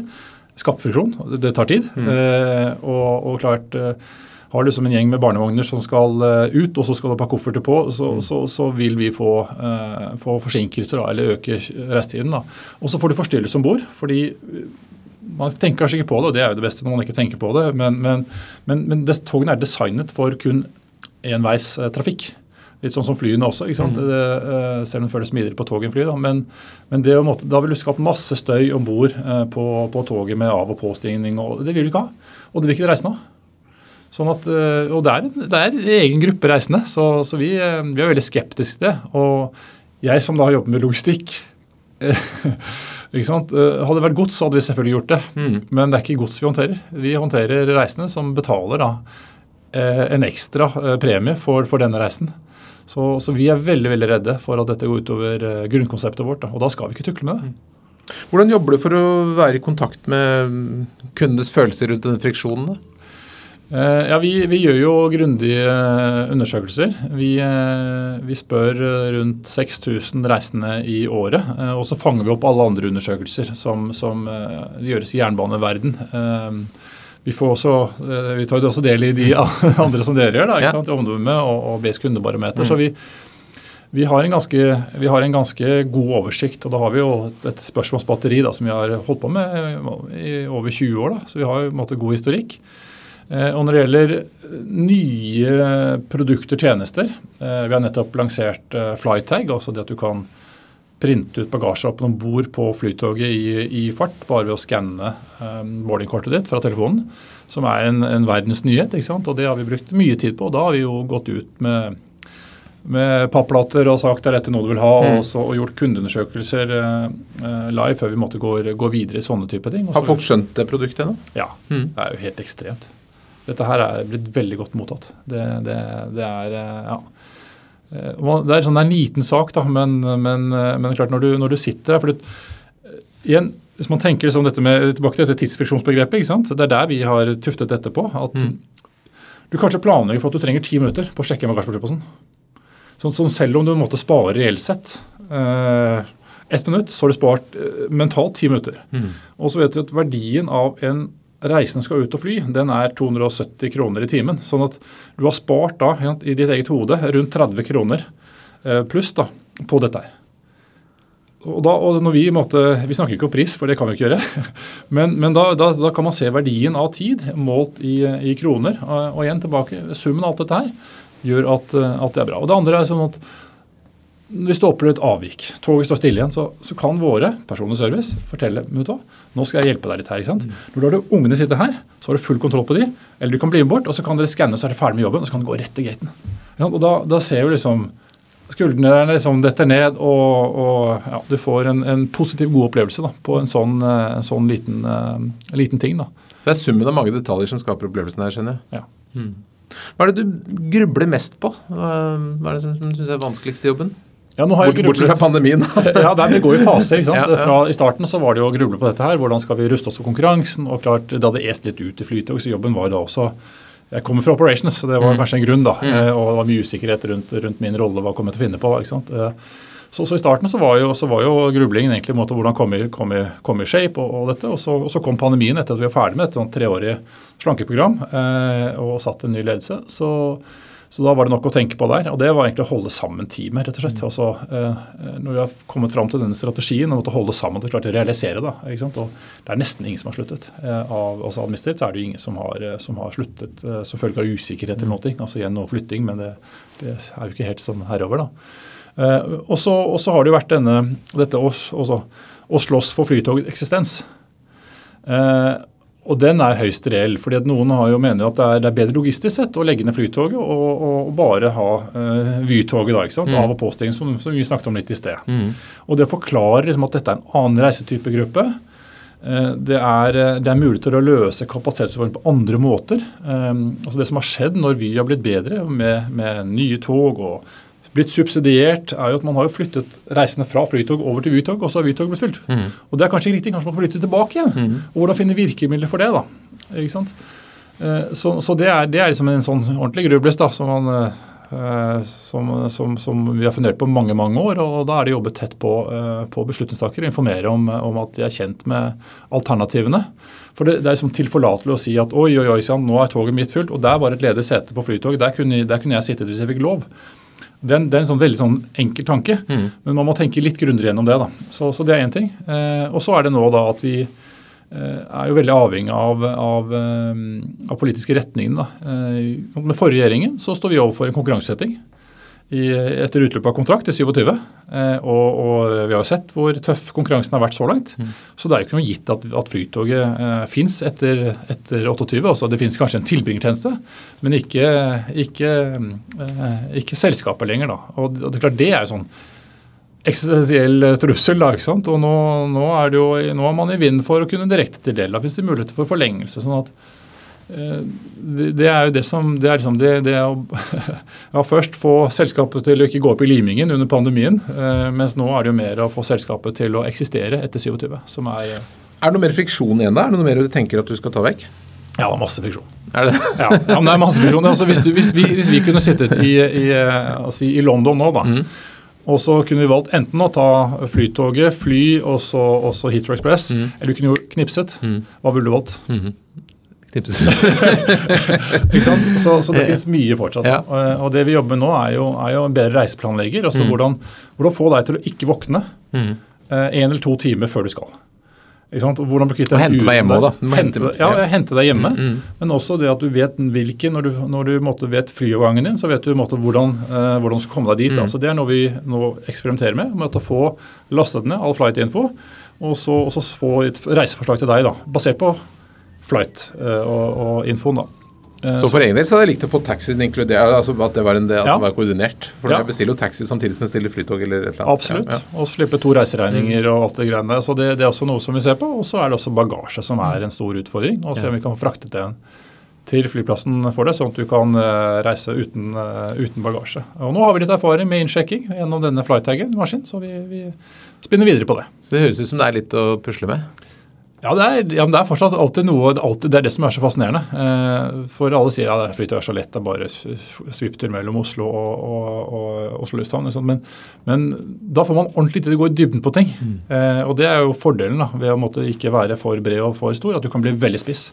Skaper. Det tar tid. Mm. Eh, og, og, klart eh, har du liksom en gjeng med barnevogner som skal ut, og så skal du ha kofferter på, så, mm. så, så vil vi få, uh, få forsinkelser da, eller øke reisetiden. Og så får du forstyrrelse om bord. fordi man tenker kanskje ikke på det, og det er jo det beste når man ikke tenker på det, men, men, men, men togene er designet for kun enveistrafikk. Litt sånn som flyene også? Mm. Det, uh, selv om det føles smidigere på tog enn fly. Da. Men, men det, måtte, da vil du skape masse støy om bord uh, på, på, toget med av- og påstigning. og Det vil du ikke ha. Og det vil ikke de reisende ha. Sånn at, og det er, det er en egen gruppe reisende, så, så vi, vi, er veldig skeptiske til det. Og jeg som da har jobbet med logistikk? *laughs* Eh, hadde det vært gods, så hadde vi selvfølgelig gjort det. Mm. Men det er ikke gods vi håndterer. Vi håndterer reisende som betaler da en ekstra premie for, for denne reisen. Så, så, vi er veldig veldig redde for at dette går utover grunnkonseptet vårt. Da. Og da skal vi ikke tukle med det. Mm. Hvordan jobber du for å være i kontakt med kundenes følelser rundt denne friksjonen? da? Eh, ja, vi, vi, gjør jo grundige eh, undersøkelser. Vi, eh, vi spør rundt 6000 reisende i året. Og så fanger vi opp alle andre undersøkelser som, som gjøres i jernbaneverden. Vi, får også, vi tar jo også del i de *laughs* andre som dere gjør, da, ikke sant? Omdømme og, og BS kundebarometer. Mm. Så vi, vi har, ganske, vi har, en ganske, god oversikt. og Da har vi jo et spørsmålsbatteri da, som vi har holdt på med i over 20 år. Da. Så vi har jo en måte god historikk. Eh, og når det gjelder eh, nye produkter og tjenester eh, Vi har nettopp lansert Flytag, altså det at du kan printe ut bagasjelappen om bord på flytoget i, i, fart bare ved å skanne boardingkortet ditt fra telefonen. Som er en, en verdens nyhet. ikke sant? Og det har vi brukt mye tid på. og Da har vi jo gått ut med med papplater og sagt er dette noe du vil ha, mm. og, så, og, gjort kundeundersøkelser live før vi måtte gå, gå videre i sånne type ting. Har folk skjønt det produktet nå? Ja, mm. det er jo helt ekstremt. Dette her er blitt veldig godt mottatt. Det, det, det er eh, ja. Eh, det er, sånn, det er en liten sak, da, men, men, eh, men klart når du, når du sitter der for du, igjen, Hvis man tenker liksom dette med, tilbake til dette tidsfriksjonsbegrepet, det er der vi har tuftet dette på. at mm. Du kanskje planlegger for at du trenger ti minutter på å sjekke bagasjeportposen. Sånn som selv om du måtte spare reelt sett eh, ett minutt, så har du spart eh, mentalt ti minutter. Mm. Og så vet du at verdien av en reisende skal ut og fly, den er 270 kroner i timen. Sånn at du har spart da i ditt eget hode rundt 30 kroner eh, pluss da, på dette her. Og da, og når Vi måtte, vi snakker ikke om pris, for det kan vi ikke gjøre. *laughs* Men, men da, da, da, kan man se verdien av tid målt i, i kroner. Og, og, igjen tilbake, Summen av alt dette her gjør at, at, det er bra. Og Det andre er sånn at hvis du opplever et avvik, toget står stille igjen, så, så kan våre personlig service fortelle vet du hva, nå skal jeg hjelpe deg litt her. ikke sant? Når du har det ungene sitter her, så har du full kontroll på de, eller du kan bli med bort, og så kan dere skanne, så er dere ferdig med jobben, og så kan du gå rett til gaten. Og da, da ser du liksom skuldrene liksom detter ned, og, og ja, du får en, en, positiv, god opplevelse da, på en sånn, eh, en sånn liten, uh, liten, ting. da. Så det er summen av mange detaljer som skaper opplevelsen her, skjønner jeg. Ja. Hmm. Hva er det du grubler mest på? Hva er det som, som du syns er vanskeligst i jobben? Ja, jeg Bortsett fra pandemien. *laughs* ja, der, Vi går i faser. ikke sant? Ja, ja. Fra, I starten så var det jo å gruble på dette her. Hvordan skal vi ruste oss for konkurransen? Og klart, Det hadde est litt ut i Flytog, så jobben var da også Jeg kommer fra operations, så det var mm. kanskje en grunn. da, mm. Eh, og det var mye usikkerhet rundt, rundt min rolle, hva kom jeg til å finne på. ikke sant? Eh, så, så, I starten så var jo, så var jo grublingen egentlig måte, hvordan komme i, kom i, kom i shape. og, og dette, og så, og så, kom pandemien etter at vi var ferdig med et sånn treårig slankeprogram eh, og satt en ny ledelse. så så da var det nok å tenke på der. Og det var egentlig å holde sammen teamet, rett og slett. Altså, eh, når vi har kommet fram til denne strategien og måtte holde sammen til klart å realisere det. ikke sant? Og det er nesten ingen som har sluttet. Eh, av oss så er det jo ingen som har, eh, som har sluttet som følge av usikkerhet eller noe. Altså igjen noe flytting, men det, det, er jo ikke helt sånn herover, da. Og så har det jo vært denne, dette å, slåss for Flytogets eksistens. Og den er høyst reell. fordi at Noen har jo mener at det er, det er bedre logistisk sett å legge ned Flytoget og, og bare ha uh, Vytoget da, ikke sant? Mm. av- og påstigning, som, som, vi snakket om litt i sted. Mm. Og Det forklarer liksom at dette er en annen reisetypegruppe. Uh, det, er, det er mulig til å løse kapasitetsutfordringer på andre måter. Um, altså Det som har skjedd når Vy har blitt bedre med, med nye tog og blitt subsidiert, er jo at man har jo flyttet reisende fra Flytog over til Vytog, og så har Vytog blitt fylt. Mm. Og det er kanskje riktig, kanskje man får flytte tilbake igjen. Mm. Og hvordan finne virkemidler for det, da. Ikke sant? Eh, så, så det, er, det, er, liksom en sånn ordentlig grubles da, som, man, eh, som, som, som, vi har fundert på mange mange år. og Da er det jobbet tett på, eh, på beslutningstakere. Informere om, om, at de er kjent med alternativene. For Det, det er liksom tilforlatelig å si at oi, oi, oi, nå er toget mitt fylt, og der var et ledig sete på Flytog. Der der kunne jeg sittet hvis jeg fikk lov. Det er, en, det er en sånn veldig sånn enkel tanke, mm. men man må tenke litt grundigere gjennom det. da. Så, så det er én ting. Eh, og så er det nå da at vi eh, er jo veldig avhengig av, av, eh, av politiske retninger. Da. Eh, med forrige regjeringen så står vi overfor en konkurransesetting i, etter utløpet av kontrakt i 27. Eh, og, og, vi har jo sett hvor tøff konkurransen har vært så langt. Mm. Så det er jo ikke noe gitt at, at Flytoget eh, fins etter, etter, 28. Også, det fins kanskje en tilbringertjeneste, men ikke, ikke, eh, ikke selskapet lenger. Da. Og det, er klart det er jo sånn eksistensiell trussel. da, ikke sant? Og nå, nå, er jo, nå, er man i vinden for å kunne direkte tildele. Da finnes det muligheter for forlengelse. sånn at det, det, er jo det som Det er liksom det, det å *laughs* ja, først få selskapet til å ikke gå opp i limingen under pandemien, eh, mens nå er det jo mer å få selskapet til å eksistere etter 27. som er Er det noe mer friksjon igjen der? Er det noe mer du tenker at du skal ta vekk? Ja, det masse friksjon. Er det? ja, ja, men det er masse friksjon. Altså, hvis, du, hvis, vi, hvis, vi, kunne sittet i, i, altså, i London nå, da. Mm. Og så kunne vi valgt enten å ta Flytoget, fly og så, og så Heathrow Express, mm. eller du kunne jo knipset. Mm. Hva ville du valgt? Mm. *laughs* Sant? Så, så det finnes mye fortsatt. Ja. Og, og det vi jobber med nå, er jo, er jo en bedre reiseplanlegger. altså mm. hvordan, hvordan, få deg til å ikke våkne mm. eh, en eller to timer før du skal. Hvordan bli kvitt Og hente deg hjemme òg, da. Hente, ja, hente deg hjemme. Mm, mm. Men også det at du vet hvilken Når du, når du måtte, vet flyovergangen din, så vet du måtte, hvordan, uh, hvordan du skal komme deg dit. Mm. Altså, det er noe vi nå eksperimenterer med. med å få lastet ned all flight info, og så, og så få et reiseforslag til deg da, basert på flight uh, og, og infoen. da. Eh, så for egen del så hadde jeg likt å få taxien inkludert, altså at det var, en, at ja. det var koordinert. For ja. jeg bestiller jo taxi samtidig som jeg stiller flytog eller et eller annet. Absolutt. Ja, og slippe to reiseregninger mm. og alt det greiene. Så det, det, er også noe som vi ser på. Og så er det også bagasje som er en stor utfordring. Og se om vi kan få fraktet den til flyplassen for deg, sånn at du kan uh, reise uten, uten, bagasje. Og nå har vi litt erfaring med innsjekking gjennom denne flytaggen-maskin, så vi, vi spinner videre på det. Så det høres ut som det er litt å pusle med? Ja, det er, ja, det er, fortsatt alltid noe alltid, Det er det som er så fascinerende. Eh, for alle sier ja, det flyter er så lett, det er bare svipptur mellom Oslo og, og, og Oslo lufthavn. Liksom. Men, men, da får man ordentlig tid til å gå i dybden på ting. Mm. Eh, og det er jo fordelen da, ved å måtte ikke være for bred og for stor, at du kan bli veldig spiss.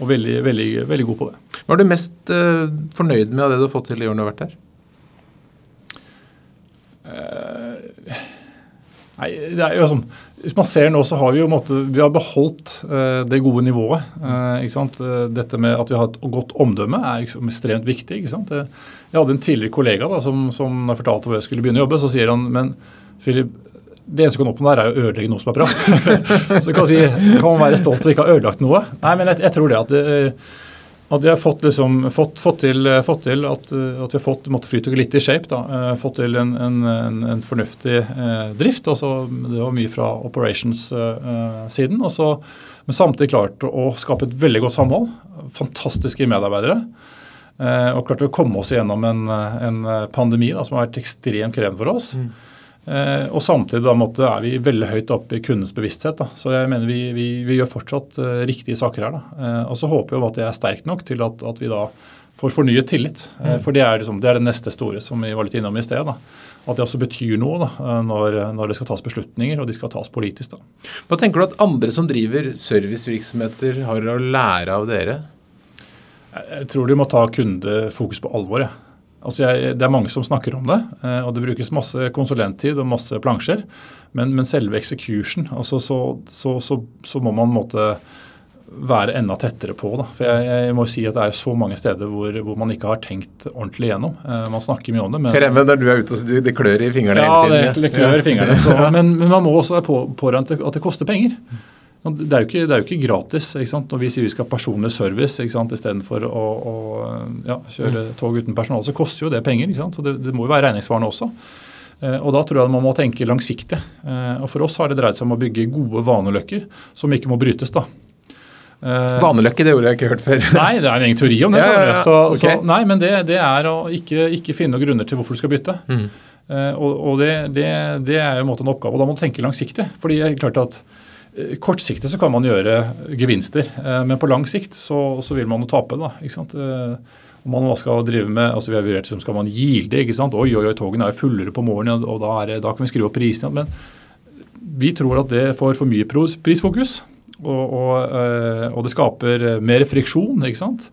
Og veldig, veldig, veldig god på det. Hva er du mest eh, fornøyd med av det du har fått til i årene du har vært her? Uh, nei, det er jo sånn hvis man ser nå, så har vi jo måte, vi har beholdt eh, det gode nivået. Eh, ikke sant? Uh, dette med at vi har et godt omdømme er liksom ekstremt viktig. ikke sant? Jeg hadde en tidligere kollega da, som, som fortalte hvor jeg skulle begynne å jobbe. Så sier han men Philip, det eneste du kan oppnå der, er å ødelegge noe som er bra. *laughs* så kan, si, kan man være stolt og ikke ha ødelagt noe. Nei, men jeg, jeg tror det at det, at vi har fått, liksom, fått, fått, til, fått til, at, at vi har fått måtte Flytoget litt i shape. da, uh, Fått til en, en, en, fornuftig eh, drift. altså Det var mye fra operations-siden. Eh, men samtidig klart å skape et veldig godt samhold. Fantastiske medarbeidere. og klart å komme oss gjennom en, en pandemi da, som har vært ekstremt krevende for oss. Mm. Eh, og samtidig da måtte, er vi veldig høyt oppe i kundens bevissthet. Da. Så jeg mener vi, vi, vi gjør fortsatt uh, riktige saker her. Da. Eh, og så håper vi at det er sterkt nok til at, at vi da får fornyet tillit. Mm. for det er, liksom, det er, det neste store som vi var litt innom i sted. Da. At det også betyr noe når, når, det skal tas beslutninger, og de skal tas politisk. Hva tenker du at andre som driver servicevirksomheter har å lære av dere? Jeg tror de må ta kundefokus på alvor. Ja. Altså jeg, det er mange som snakker om det, eh, og det brukes masse konsulenttid og masse plansjer. Men, men selve execution, altså så, så, så, så, må man måtte være enda tettere på. Da. For jeg, jeg, må si at Det er så mange steder hvor, hvor man ikke har tenkt ordentlig gjennom. Eh, man snakker mye om det. Men, når der du er ute, så det klør i fingrene ja, hele tiden. Ja, det, klør i fingrene. men, men, man må også være på, pårørende at det koster penger. Det er, ikke, det er, jo ikke, gratis. ikke sant? Når vi sier vi skal ha personlig service istedenfor å, å ja, kjøre mm. tog uten personale, så koster jo det penger. ikke sant? Så det, det må jo være regningssvarende også. Eh, og Da tror jeg man må tenke langsiktig. Eh, og For oss har det dreid seg om å bygge gode vaneløkker som ikke må brytes. da. Eh, vaneløkke, det ordet jeg ikke hørt før. *laughs* nei, det er en egen teori om det. Ja, ja, ja. Så, okay. så, nei, men det, det, er å ikke, ikke, finne noen grunner til hvorfor du skal bytte. Mm. og, og det, det, det, er jo en måte en oppgave. Og da må du tenke langsiktig. fordi det er klart at kortsiktig så kan man gjøre gevinster, eh, men på lang sikt så, så vil man jo tape. da, ikke sant? Eh, om man skal drive med, altså Vi har vurdert som skal man gilde. ikke sant? Oi, oi, oi, togene er fullere på morgenen, og da, det, da kan vi skrive opp prisene. Men vi tror at det får for mye prisfokus, og, og, og det skaper mer friksjon. ikke sant?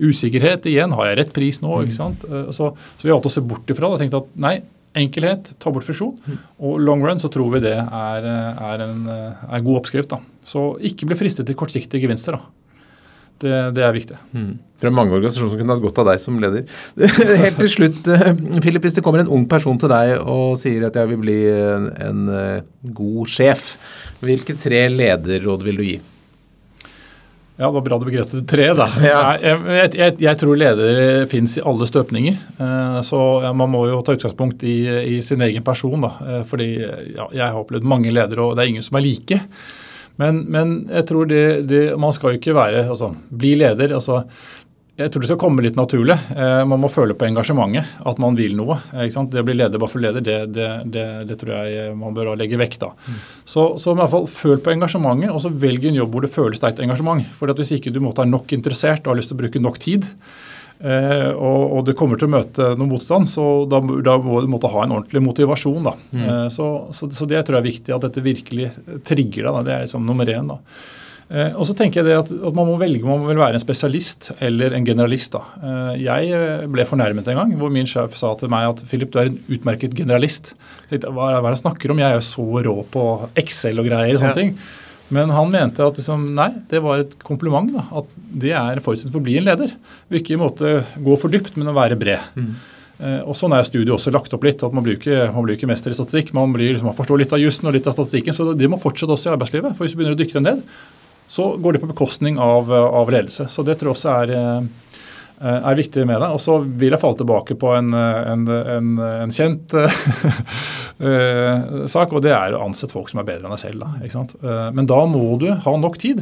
Usikkerhet igjen. Har jeg rett pris nå? ikke sant? Så, så vi har valgt å se bort ifra det og tenkt at nei, enkelhet, ta bort frisjon. Mm. Og long run så tror vi det er, er en er god oppskrift. da. Så ikke bli fristet til kortsiktige gevinster. da. Det, det er viktig. Mm. Er mange organisasjoner som kunne hatt godt av deg som leder. *laughs* Helt til slutt, eh, Philip, hvis det kommer en ung person til deg og sier at jeg vil bli en, en eh, god sjef, hvilke tre lederråd vil du gi? Ja, det var bra du bekreftet tre. da. *laughs* Ja. Jeg, jeg, jeg, tror ledere fins i alle støpninger. Eh, så man må jo ta utgangspunkt i, i sin egen person. da. Eh, fordi ja, jeg har opplevd mange ledere, og det er ingen som er like. Men, men jeg tror det, det, man skal jo ikke være altså, Bli leder. altså jeg tror det skal komme litt naturlig. Eh, man må føle på engasjementet, at man vil noe. Det å bli leder bare for leder, det, det, det, det, tror jeg man bør legge vekk. da. Mm. Så, så, i hvert fall føl på engasjementet, og så velg en jobb hvor det føles sterkt engasjement. For Hvis ikke du måtte være nok interessert og har lyst til å bruke nok tid, eh, og, og, du kommer til å møte noe motstand, så da, da må du måtte ha en ordentlig motivasjon. da. Mm. Eh, så, så, så, det tror jeg er viktig, at dette virkelig trigger deg. Det er liksom nummer én. da. Eh, og så tenker jeg det at, at, Man må velge om man vil være en spesialist eller en generalist. da. Eh, jeg eh, ble fornærmet en gang hvor min sjef sa til meg at Philip, du er en utmerket generalist. Jeg tenkte, hva er det jeg snakker om? Jeg er jo så rå på Excel og greier. og sånne ja. ting. Men han mente at liksom, nei, det var et kompliment. da, At det er forutsetning for å bli en leder. Og ikke i måte gå for dypt, men å være bred. Mm. og Sånn er studiet også lagt opp litt. at Man blir ikke, man blir ikke mester i statistikk. Man, blir, liksom, man forstår litt av jussen og litt av statistikken. så Det må fortsette også i arbeidslivet. for Hvis du begynner å dykke den ned, så går det på bekostning av, av ledelse. Så det tror jeg også er, eh, er viktig med det. Og så vil jeg falle tilbake på en, en, en, en kjent *laughs* sak, og det er å ansette folk som er bedre enn deg selv. Da, men da må du ha nok tid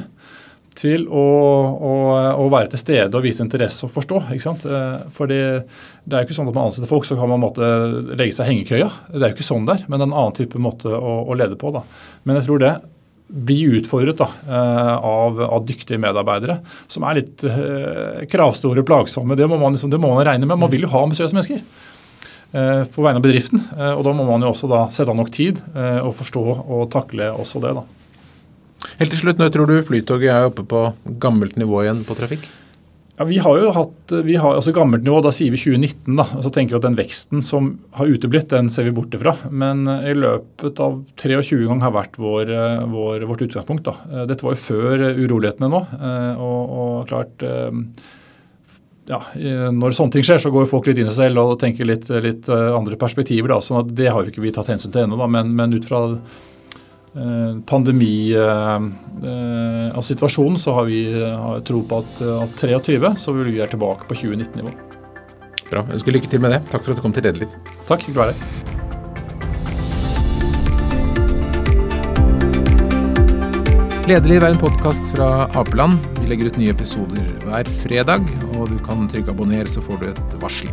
til å, å, å, være til stede og vise interesse og forstå. ikke sant? For det, er jo ikke sånn at man ansetter folk, så kan man måtte legge seg i hengekøya. Det er jo ikke sånn der, men en annen type måte å, å lede på. da. Men jeg tror det bli utfordret da, eh, av, av, dyktige medarbeidere, som er litt eh, kravstore, plagsomme. Det må, man, liksom, det må man regne med. Man vil jo ha ambisiøse mennesker eh, på vegne av bedriften. Eh, og Da må man jo også da sette av nok tid eh, og forstå og takle også det. da. Helt til slutt, Når tror du Flytoget er oppe på gammelt nivå igjen på trafikk? Ja, Vi har jo hatt vi har, altså gammelt nivå, da sier vi 2019. da, og så tenker vi at Den veksten som har uteblitt, den ser vi bort ifra. Men eh, i løpet av 23 ganger har vært vår, eh, vår, vårt utgangspunkt. da. Eh, dette var jo før urolighetene nå. og, og klart ja, Når sånne ting skjer, så går folk litt inn i seg selv og tenker litt, litt andre perspektiver. da, sånn at Det har jo ikke vi tatt hensyn til ennå, men, men ut fra Eh, pandemi eh, eh, av situasjonen, så har vi har tro på at, at 23 så vil vi være tilbake på 2019-nivå. Bra. Jeg ønsker lykke til med det. Takk for at du kom til Redeliv. Takk. Hyggelig å være her. Lederliv er en podkast fra Apeland. Vi legger ut nye episoder hver fredag, og du kan trykke abonner, så får du et varsel.